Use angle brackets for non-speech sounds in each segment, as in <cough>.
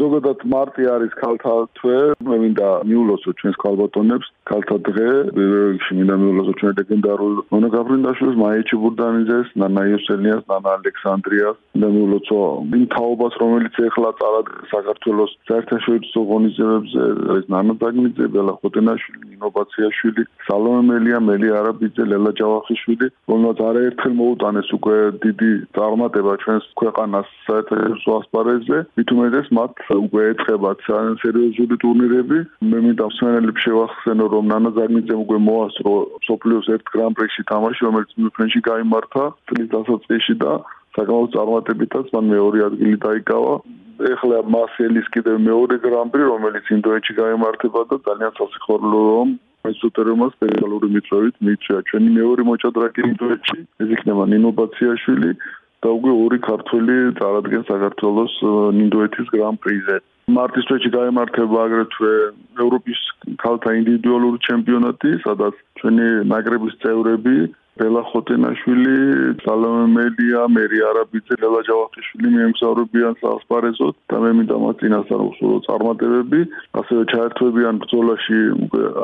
ზოგადად მარტი არის ქალთა თვე. მე მინდა მიულოცო ჩვენს ქალბატონებს ქალთა დღე. რეგში მინდა მიულოცო ჩვენ ლეგენდარულ მონო გაბრინდაშვილს, მაიჩი ბურდანიძეს, ნანა იოსელიანს, ნანა ალექსანდრიას. მინდა მიულოცო იმ თაობას, რომელიც ეხლა წარადგა საქართველოს საერთაშორისო ღონისძიებებზე, ეს ნანა დაგნიძე, ბელა ხოტენაშვილი, ინოვაციაშვილი, სალომე მელია, მელი არაბიძე, ლელა ჯავახიშვილი, რომელთაც არაერთხელ მოუტანეს უკვე დიდი წარმატება ჩვენს ქვეყანას საერთაშორისო ასპარეზზე. მით უმეტეს მათ უკვე ეწებათ სერიოზული ტურნირები. მე მინდა მსმენელებს შევახსენო, რომ ნანა ზაგნიძემ უკვე მოასწრო სოფლიოს ერთ გრან-პრიში თამაში, რომელიც მიუნხენში გამართა წლის დასაწყისში და საკმაოდ წარმატებითაც მან მეორე ადგილი დაიკავა. ეხლა მას ელის კიდევ მეორე გრან-პრი, რომელიც ინდოეთში გამართება და ძალიან სასიხარულო რომ ეს უტერმოს სპეციალური მიწვევით მიწვია ჩვენი მეორე მოჭადრაკე ინდოეთში. ეს იქნება ინოვაციაშვილი და უკვე ორი ქართველი წარადგენს საქართველოს ნინდოეთის გრან-პრიზე. მარტის თვეში გამართება აგრეთვე ევროპის ქალთა ინდივიდუალური ჩემპიონატი, სადაც ჩვენი ნაკრების წევრები ბელა ხოტენაშვილი, სალომე მელია, მერი არაბიძე, ლელა ჯავახიშვილი მიემგზავრებიან საასპარეზოდ და მე მინდა მათ წინასწარ უსულო წარმატებები, ასევე ჩაერთვებიან ბრძოლაში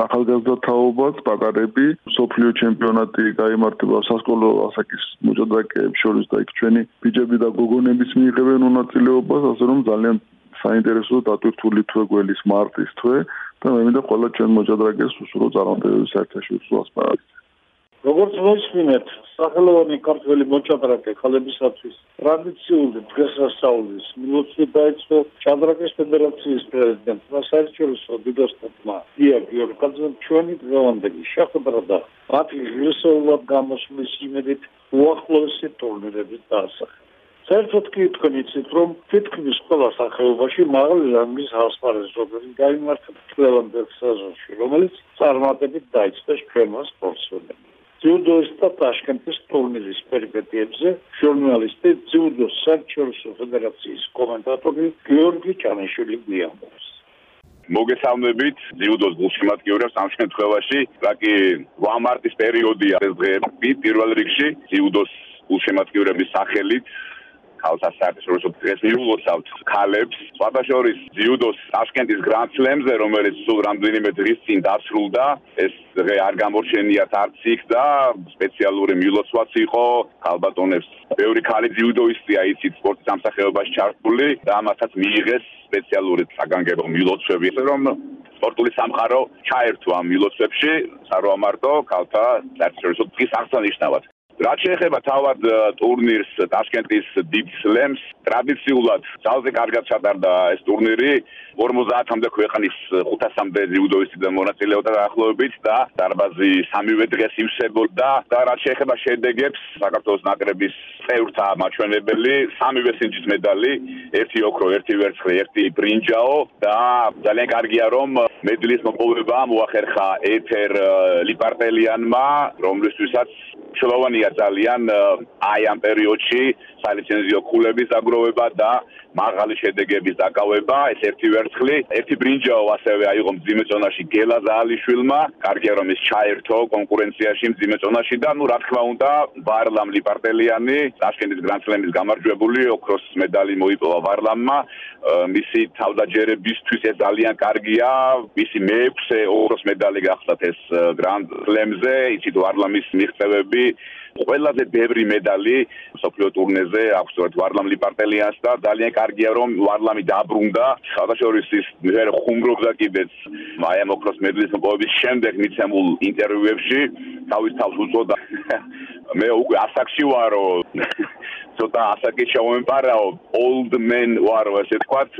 ახალგაზრდა თაობაც, პატარები, სოფლიო ჩემპიონატი გამართება სასკოლო ასაკის მოჭადრაკეებს შორის და იქ ჩვენი ბიჭები და გოგონებიც მიიღებენ მონაწილეობას, ასე რომ ძალიან საინტერესო დატვირთული თვე გველის მარტის თვე და მე მინდა ყველა ჩვენ მოჭადრაკეს უსულო წარმატებების საერთაშორისო ასპარეზზე როგორც მოისმინეთ, სახელოვანი ქართველი მოჭადრაკე ხალებისათვის ტრადიციული დღესასწაულის მილოცი დაიწყო ჭადრაკის ფედერაციის პრეზიდენტმა საერთაშორისო დიდოსტატმა დია გიორგაძემ ჩვენი დღევანდელი შეხვედრა და მათი ღირსეულად გამოსვლის იმედით უახლოესი ტურნირების დაასახა. საერთოდ კი თქვენ იცით რომ თითქმის ყველა სახეობაში მაღალი რანგის ასპარეზობები გამართება ყველამდელ სეზონში რომელიც წარმატებით დაიწყეს ჩვენმა სპორტსმენებმა ძიუდოს და ტაშკენტის ტურნირის პერიპეტიებზე ჟურნალისტი ძიუდოს საერთაშორისო ფედერაციის კომენტატორი გიორგი ჭანიშვილი გვიამბობს. მოგესალმებით ძიუდოს გულშემატკივრებს ამ შემთხვევაში. რაკი 8 მარტის პერიოდია ეს დღეები პირველ რიგში ძიუდოს გულშემატკივრების სახელით ქალთა საერთაშორისო დღეს მიულოცავთ ქალებს. სხვადასხვის ძიუდოს ტაშკენტის გრანდსლემზე, რომელიც სულ რამდენიმე დღის წინ დასრულდა, ეს დღე არ გამორჩენიათ არც იქ და სპეციალური მიულოცვაც იყო ქალბატონებს. ბევრი ქალი ძიუდოისტია იცით სპორტის სამსახიობაში ჩართული და ამათაც მიიღეს სპეციალური საგანგებო მიულოცვები, ესე რომ სპორტული სამყარო ჩაერთო ამ მიულოცვებში, საროამარტო ქალთა საერთაშორისო დღის აღსანიშნავად. რაც შეეხება თავად ტურნირს ტაშკენტის დიდ სლემს ტრადიციულად ძალზე კარგად ჩატარდა ეს ტურნირი. 50-მდე ქვეყნის 500-მდე ჯუდოისტიდან მონაწილეობდა დაახლოებით და დარბაზი სამივე დღეს ივსებოდა და რაც შეეხება შედეგებს საქართველოს ნაკრების წევრთა მაჩვენებელი სამივე სინჯის მედალი ერთი ოქრო ერთი ვერცხლი ერთი ბრინჯაო და ძალიან კარგია რომ მედლის მოპოვება მოახერხა ეთერ ლიპარტელიანმა რომლისთვისაც მნიშვნელოვანია ძალიან აი ამ პერიოდში სალიცენზიო ქულების აგროვება და მაღალი შედეგების დაკავება, ეს ერთი ვერცხლი, ერთი ბრინჯაო ასევე აიღო მძიმე ზონაში გელა ზალიშვილმა, კარგია რომ ის ჩაერთო კონკურენციაში მძიმე ზონაში და ნუ რა თქმა უნდა, ვარლამ ლიპარტელიანი, ტაშკენტის გრანსლემის გამარჯვებული ოქროს მედალი მოიპოვა ვარლამმა. მისი თავდაჯერებისთვის ეს ძალიან კარგია, მისი მეექვსე ოქროს მედალი გახდათ ეს გრანსლემზე, იცით ვარლამის მიღწევები თამაშში ყველაზე ბევრი მედალი მსოფლიო ტურნეზე აქვს თორედ ვარლამ ლიპარტელიანს და ძალიან კარგია რომ ვარლამი დაბრუნდა. ხალხაშორის ის ვერ ხუმრობდა კიდეც აი ამ ოქროს მედლის მოპოვების შემდეგ მიცემულ ინტერვიუებში. თავის თავს უწოდა. <laughs> მე უკვე ასაკში ვარო. <laughs> ცოტა ასაკი შევემპარავ old man ვარო ასე თქვათ.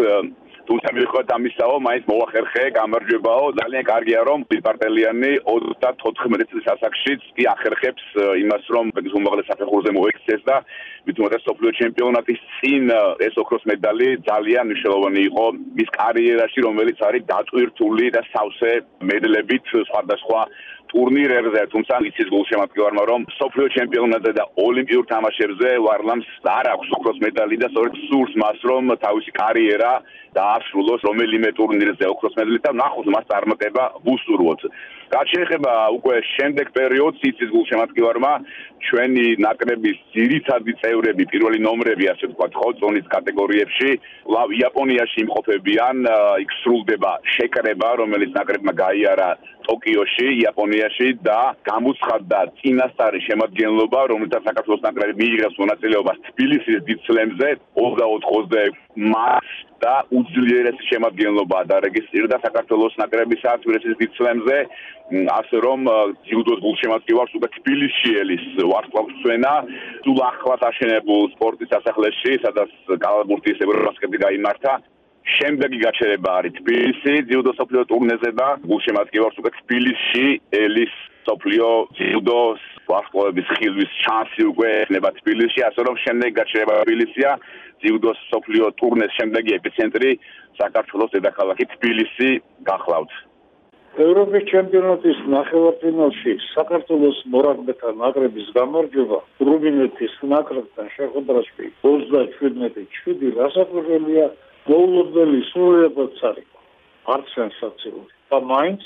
თუმცა მიხვდა ამისაო მაინც მოახერხე გამარჯვებაო. ძალიან კარგია რომ პარტელიანი 34 წლის ასაკშიც კი ახერხებს იმას რომ ეს უმაღლეს საფეხურზე მოექცეს და ვიტყვით ეს ოფლიო ჩემპიონატის წინ ეს ოქროს მედალი ძალიან მნიშვნელოვანი იყო მის კარიერაში, რომელიც არის დატვირთული და სავსე მედლებით სხვადასხვა ტურნირებზე, თუმცა იცის გულშემატკივარმა, რომ სოფლიო ჩემპიონატზე და ოლიმპიურ თამაშებზე ვარლამს არ აქვს ოქროს მედალი და სწორედ სურს მას, რომ თავისი კარიერა დაასრულოს რომელიმე ტურნირზე ოქროს მედალით და ნახოთ მას წარმატება ვუსურვოთ. რაც შეეხება უკვე შემდეგ პერიოდს იცის გულშემატკივარმა ჩვენი ნაკრების ძირითადი წევრები, პირველი ნომრები, ასე ვთქვათ, ხო, ზონის კატეგორიებში, ლავ იაპონიაში იმყოფებიან, იქ სრულდება შეკრება, რომელიც ნაკრებმა გაიარა ტოკიოში, იაპონიაში და გამოცხადდა წინასწარი შემადგენლობა, რომელთა საქართველოს ნაკრები მიიღებს მონაწილეობას თბილისის დიდწლემზე 24-26 მარტს და უძლიერესი შემადგენლობა დარეგისტრირდა საქართველოს ნაკრებისა თბილისის დიდწლემზე, ასე რომ ჯიუდოს გულშემატკივარს უკვე თბილისში ელის ვარსკვლავსვენა, თუ ახლად აშენებულ სპორტის სასახლეში, სადაც კალაბურთის ევრობასკეტი გამართა შემდეგი გაჩერება არის თბილისი ჯიუდო სოფლიო ტურნეზე და გულშემატკივარს უკვე თბილისში ელის სოფლიო ჯიუდოს ვარსკვლავების ხილვის შანსი უკვე ექნება თბილისში ასე რომ შემდეგი გაჩერება თბილისია. ჯიუდოს სოფლიო ტურნეს შემდეგი ეპიცენტრი საქართველოს დედაქალაქი თბილისი გახლავთ. ევროპის ჩემპიონატის ნახევარფინალში საქართველოს მორაგბეთა ნაკრების გამარჯვება რუმინეთის ნაკრებთან შეხვედრაში 37-7 რასაკვირველია მოულოდნელი სრულიადაც არის არც სენსაციური და მაინც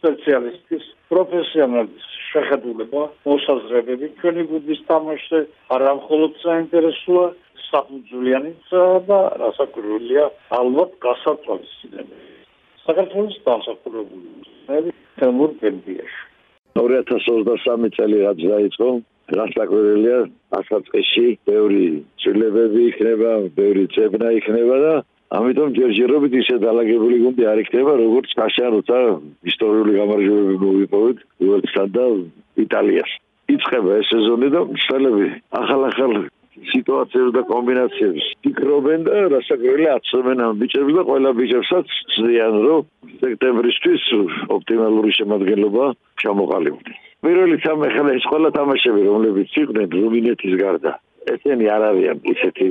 სპეციალისტის პროფესიონალის შეხედულება მოსაზრებები ჩვენი გუნდის თამაშზე არა მხოლოდ საინტერესოა საფუძვლიანიც და რასაკვირველია ალბათ გასაწვალისწინებელი საქართველოს დასახურებული თემურ გენდიაში 2023 წელი რაც დაიწყო რასაკვირველია ასაწყეში ბევრი ცვლილებები იქნება, ბევრი წებნა იქნება და ამიტომ ჯერჯერობით ისე დაალაგებული გუნდი არ იქნება როგორც კაშა როცა ისტორიული გამარჯვებები მოვიპოვეთ უელსთან და იტალიას. იწყება ეს სეზონი და მსვლელები ახალ-ახალ სიტუაციებს და კომბინაციებს ფიქრობენ და რასაკვირველი აცნობენ ამ ბიჭებს და ყველა ბიჭებსაც ცდიან რომ სექტემბრისთვის ოპტიმალური შემადგენლობა ჩამოყალიბდეს პირველი თამაში ეს ყველა თამაშები რომლებიც იყვნენ რუმინეთის გარდა ესენი არ არიან ისეთი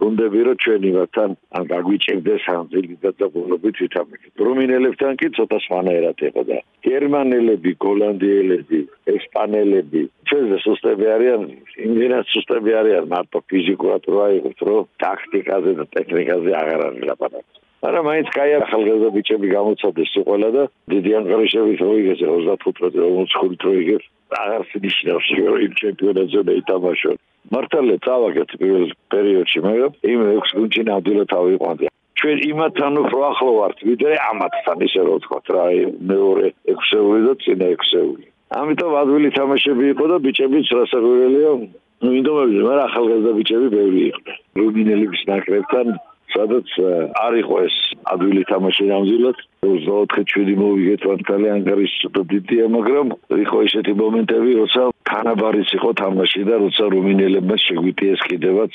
გუნდები რომ ჩვენი ვართან ან გაგვიჭერდეს ამ ძილიდან და ბოლობით ვითამაშოთ რუმინელებთან კი ცოტა სხვანაირად იყო და გერმანელები გოლანდიელები ესპანელები ჩვენზე სუსტები არიან იმენად სუსტები არიან მარტო ფიზიკურად რა იყოს რომ ტაქტიკაზე და ტექნიკაზე აღარ არის ლაპარაკი არა მაინც კაი ახალგაზრდა ბიჭები გამოცადეს უყველა და დიდი ანყარიშებით როიგეს 35-25 როიგეს აღარც ნიშნავს რომ ჩემპიონატზე დაითამაშონ მართალია წავაგეთ პირველ პერიოდში მაგრამ იმ 6 გუნდში ნამდვილად ავიყვანდი. ჩვენ იმათან უფრო ახლო ვართ ვიდრე ამათთან ისე რომ ვთქვათ რა მეორე 6-ეული და წინა 6-ეული ამიტომ ადვილი თამაშები იყო და ბიჭებიც რასაკვირველია ნუ ინდომებზე მაგრამ ახალგაზრდა ბიჭები ბევრი იყვნენ. რუმინელების ნაკრებთან სადაც არ იყო ეს ადვილი თამაში ნამდვილად 24-7 მოვიგეთ ვანკალი ანგარის დიდია მაგრამ იყო ისეთი მომენტები როცა თანაბარიც იყო თამაში და როცა რუმინელებმა შეგვიტიეს კიდევაც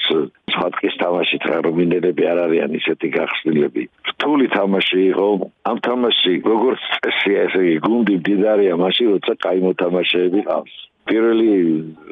სხვადასხვა თამაში ტრა რუმინელები არ არიან ისეთი გახსნილები. რთული თამაში იყო. ამ თამაში როგორც წესია ესე იგი გუნდი დიდარია მაშინ როცა კაი მოთამაშეები ყავს პირველი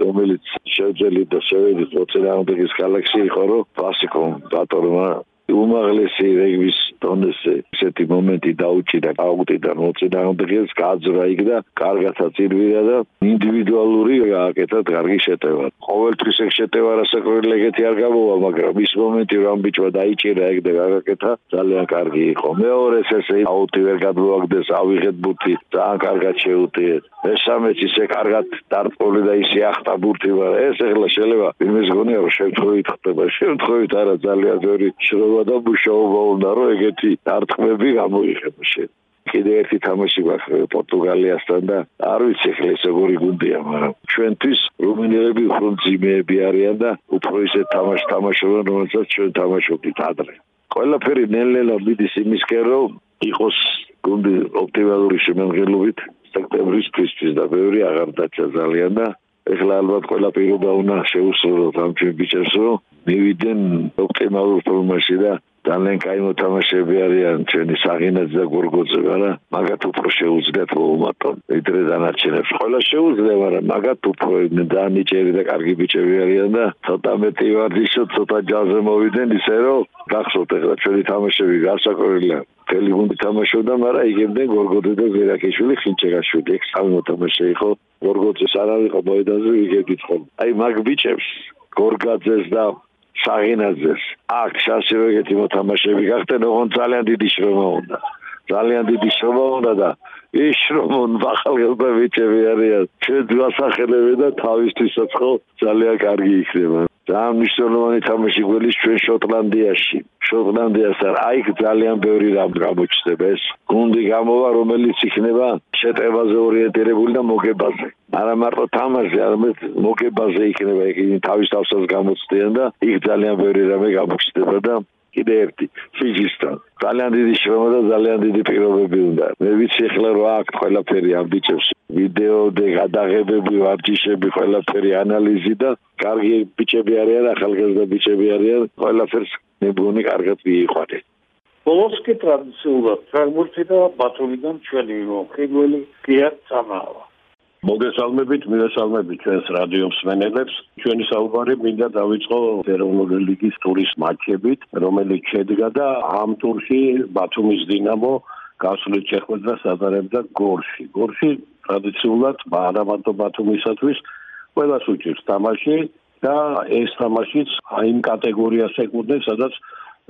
რომელიც შეძელი და შევედი მოწინააღმდეგის galaxy იყო რომ კლასიკო ბატორმა უმაღლესი რეგბის დონეზე ესეთი მომენტი დაუჭირა აუტიდან მოწინააღმდეგეს გაძრა იქ და კარგათა წირვირა და ინდივიდუალური გააკეთა კარგი შეტევა. ყოველთვის ეგ შეტევა რასაკვირველი ეგეთი არ გამოვა, მაგრამ ის მომენტი რომ ბიჭმა დაიჭირა ეგ და გააკეთა ძალიან კარგი იყო. მეორეს ესე აუტი ვერ გადმოაგდეს, ავიღეთ ბურთი, ძალიან კარგად შეუტიეთ. მესამეც ისე კარგად დარტყული და ისე ახტა ბურთი, მაგრამ ეს ეხლა შეიძლება იმის გონია რომ შემთხვევით ხდება, <laughs> შემთხვევით არა ძალიან ძვირი შრომა და მუშაობა უნდა რომ ეგეთი დარტყმები გამოიღება შენ. კიდე ერთი თამაში გვაქვს პორტუგალიასთან და არ ვიცი ხლე ეს როგორი გუნდია, მაგრამ ჩვენთვის რუმინელები უფრო ძიმეები არიან და უფრო ისე თამაში თამაშობენ, რომელსაც ჩვენ თამაშობდით ადრე. ყველაფერი ნელ-ნელა მიდის იმისკენ, რომ იყოს გუნდი ოპტიმალური შემოგელობით სექტემბრისთვის და ბევრი აღარ დაჭა ძალიან და ეხლა ალბათ ყველა პირობა უნდა შეუსრულოთ ამ ჩემ ბიჭებს, რომ მივიდნენ ოპტიმალურ ფორმაში და ძალიან კაი მოთამაშეები არიან ჩვენი საღინაც და გორგოძე, არა, მაგათ უფრო შეუძლიათ მოუმატონ, ვიდრე დანარჩენებს. ყველა შეუძლია, მაგრამ მაგათ უფრო დანიჭერი და კარგი ბიჭები არიან და ცოტა მეტი ვარდიშო, ცოტა ჯაზზე მოვიდნენ ისე რომ გახსოვთ ეხლა ჩვენი თამაშები გასაკურილია. თელი გუნდი თამაშობდა, მაგრამ იგებდნენ გორგოძე და ზერაკიშვილი, ხინჩეგაშვილი. ეს სამი მოთამაშე იყო. გორგოძეს არ არისო მოედანზე იგებდით ხოლმე. აი მაგ ბიჭებს გორგაძეს და საღინაძეს აქ სასივეგეთი მოთამაშეები გახდნენ ოღონ ძალიან დიდი შრომა უნდა ძალიან დიდი შრომა უნდა და ის შრომა ახალგაზრდა ბიჭები არიან ჩვენ გვასახელებენ და თავისთვისაც ხო ძალიან კარგი იქნება ძალიან მნიშვნელოვანი თამაში გველის ჩვენ შოტლანდიაში. შოტლანდიასთან აი ძალიან ბევრი რამ გამოჩნდება ეს. გუნდი გამოვა, რომელიც იქნება შეტევაზე ორიენტირებული და მოგებაზე. არა მარტო თამაში, არამედ მოგებაზე იქნება იქ თავის თავსაც გამოცდიან და იქ ძალიან ბევრი რამე გამოჩნდება და კიდე ერთი ფიზისთან. ძალიან დიდი შრომა და ძალიან დიდი პირობები უნდა. მე ვიცი ახლა რა აქ ყველაფერი ამ ბიჭებს. ვიდეო და გადაღებები ვარჯიშები ყველაფერი ანალიზი და კარგი ბიჭები არიან ახალგაზრდა ბიჭები არიან. ყველაფერს მგონი კარგად ვიყვანე ბოლოსკი ტრადიციულად ფრანგულში და ბათუმიდან ჩვენი მოხიბლული გია წამავა მოგესალმებით, მივესალმებით ჩვენს რადიო მსმენელებს. ჩვენი საუბარი მინდა დავიწყო ეროვნული ლიგის ტურის მატჩებით, რომელიც შედგა და ამ ტურში ბათუმის დინამო გასული შეხვედრას ატარებდა გორში. გორში ტრადიციულად არა მარტო ბათუმისათვის ყველას უჭირს თამაში და ეს თამაშიც აი იმ კატეგორიას ეკუთვნის, სადაც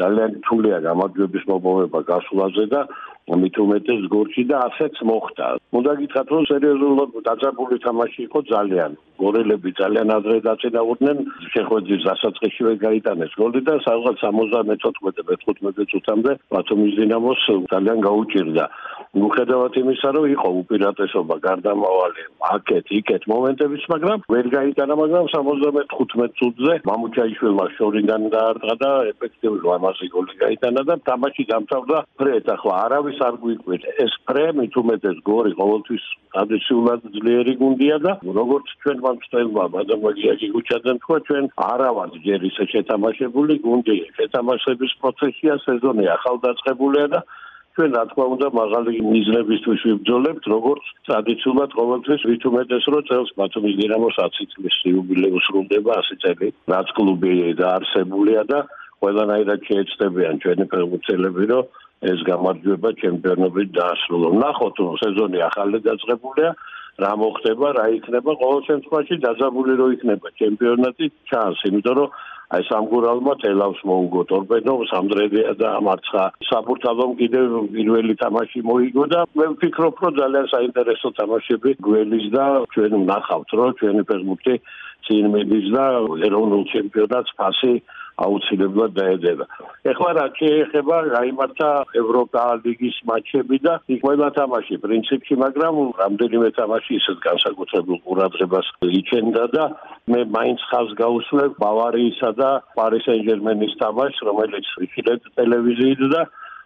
ძალიან რთულია გამარჯვების მოპოვება გასულაზე და მით უმეტეს გორში და ასეც მოხდა. უნდა გითხრათ რომ სერიოზულად დაძაბული თამაში იყო ძალიან. გორელები ძალიან ადრე დაწინაურდნენ, შეხვედრის დასაწყისშივე გაიტანეს გოლი და სადღაც 74-15 წუთამდე ბათუმის დინამოს ძალიან გაუჭირდა. მიუხედავად იმისა, რომ იყო უპირატესობა გარდამავალი აქეთ იქეთ მომენტებიც, მაგრამ ვერ გაიტანა, მაგრამ 75 წუთზე მამუჩაიშვილმა შორიდან დაარტყა და ეფექტიური ამაზე გოლი გაიტანა და თამაში დამთავრდა ფრედ. ახლა არავის არ გვიკვირ ეს პრემი თუ მეტეს გორი ყოველთვის ტრადიციულად ძლიერი გუნდია და როგორც ჩვენ მომწელმა ბადამაგიაჯი გუჩაძემ თქვა ჩვენ არა ვართ ჯერ ისე შეთამაშებული გუნდი შეთამაშების პროცესია სეზონი ახალდაწყებულია და ჩვენ რა თქმა უნდა მაღალი მიზნებისთვის ვიბრძოლებთ როგორც ტრადიციულად ყოველთვის ვით უმეტეს რომ წელს ბათუმის დინამოს 10 წლის იუბილეი სრულდება 100 წელი რაც კლუბი დაარსებულია და ყველანაირად შეეცდებიან ჩვენი ფეხბურთელები რომ ეს გამარჯვება ჩემპიონობით დაასრულო. ნახოთ, რომ სეზონი ახალი დაწყებულია, რა მოხდება, რა იქნება, ყოველ შემთხვევაში დაძაბული რო იქნება ჩემპიონატი ჩანს, იმიტომ რომ აი სამგურალმა თელავს მოუგო ტორპედო, სამდრედია და მარცხა. საფურთალომ კიდევ პირველი თამაში მოიგო და მე ვფიქრობ, რომ ძალიან საინტერესო თამაშები გველის და ჩვენ ვნახავთ, რომ ჩვენი ფეხბურთი წინ მიდის და ეროვნულ ჩემპიონატს ფასი აუცილებლად დაედება. ეხლა რა შეეხება გაიმართა ევროპა ლიგის მატჩები და ყველა თამაში პრინციპში, მაგრამ რამდენიმე თამაში ისეთ განსაკუთრებულ ყურადღებას იჩენდა და მე მაინც ხალხს გაუსმევ ბავარიისა და პარი სენ-ჟერმენის თამაშს, რომელიც ვიხილეთ ტელევიზიით და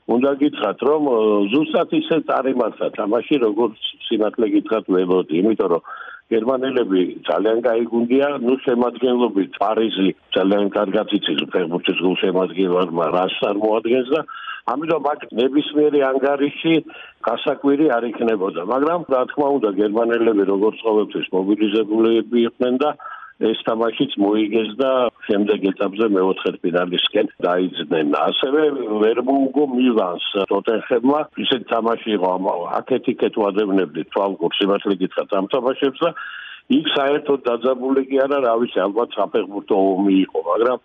უნდა გითხრათ, რომ ზუსტად ისე წარიმართა თამაში, როგორც სიმართლე გითხრათ ვებოდი, იმიტომ რომ გერმანელები ძალიან გაიგუნდია, ნუ შემადგენლობით პარიზი ძალიან კარგად იცის ფეხბურთის გულშემატკივარმა რას წარმოადგენს და ამიტომ აქ ნებისმიერი ანგარიში გასაკვირი არ იქნებოდა, მაგრამ რა თქმა უნდა გერმანელები როგორც ყოველთვის მობილიზებულები იყვნენ და ეს თამაშიც მოიგეს და შემდეგ ეტაპზე მეოთხე ფინალისკენ დაიძნენ. ასევე ვერ მოუგო მილანს ტოტენჰემმა, ისეთ თამაში იყო აკეთიკეთ ვადებნებდი თვალყურს იმართლე გითხრათ ამ თამაშებს და იქ საერთოდ დაძაბული კი არა, რა ვიცი, ალბათ საფეხბურთო ომი იყო, მაგრამ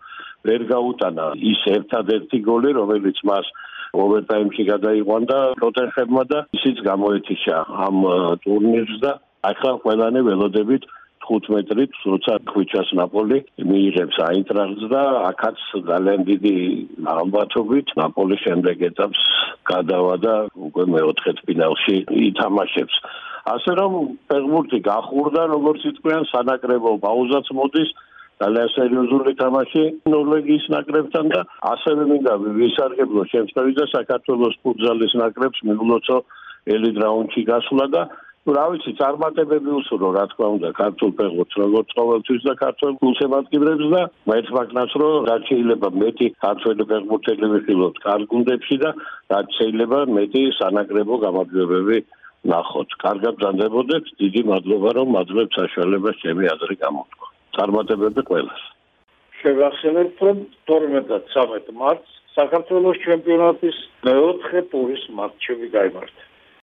ვერ გაუტანა ის ერთადერთი გოლი, რომელიც მას ოვერტაიმში გადაიყვანდა ტოტენჰემმა და ისიც გამოეთიშა ამ ტურნირს და ახლა ყველანი ველოდებით 15 მეტრით, როცა ხვიჩას ნაპოლი მიიღებს აინტრახტს და აქაც ძალიან დიდი ამბათობით ნაპოლი შემდეგ ეტაპს გადავა და უკვე მეოთხე ფინალში ითამაშებს. ასე რომ ფეხბურთი გახურდა, როგორც იტყვიან, სანაკრებო პაუზაც მოდის ძალიან სერიოზული თამაში ნორვეგიის ნაკრებთან და ასევე მინდა ვისარგებლო შემთხვევით და საქართველოს ფუტზალის ნაკრებს მიულოცო ელით რაუნდში გასვლა და რა ვიცი, წარმატებები უსურო, რა თქმა უნდა, ქართულ ფეხბურთს როგორც ყოველთვის და ქართულ გულშემატკივრებს და მეც მაგნაც რომ რაც შეიძლება მეტი ქართული ფეხბურთელი ვიხილოთ კარგუნდებში და რაც შეიძლება მეტი სანაკრებო გამარჯვებები ნახოთ. კარგად ბრძანდებოდეთ, დიდი მადლობა რომ მაძლევთ საშუალებას ჩემი აზრი გამოთქვა. წარმატებები ყველას. შეგახსენებთ რომ 12 და 13 მარტს საქართველოს ჩემპიონატის მეოთხე ტურის მატჩები გამართა.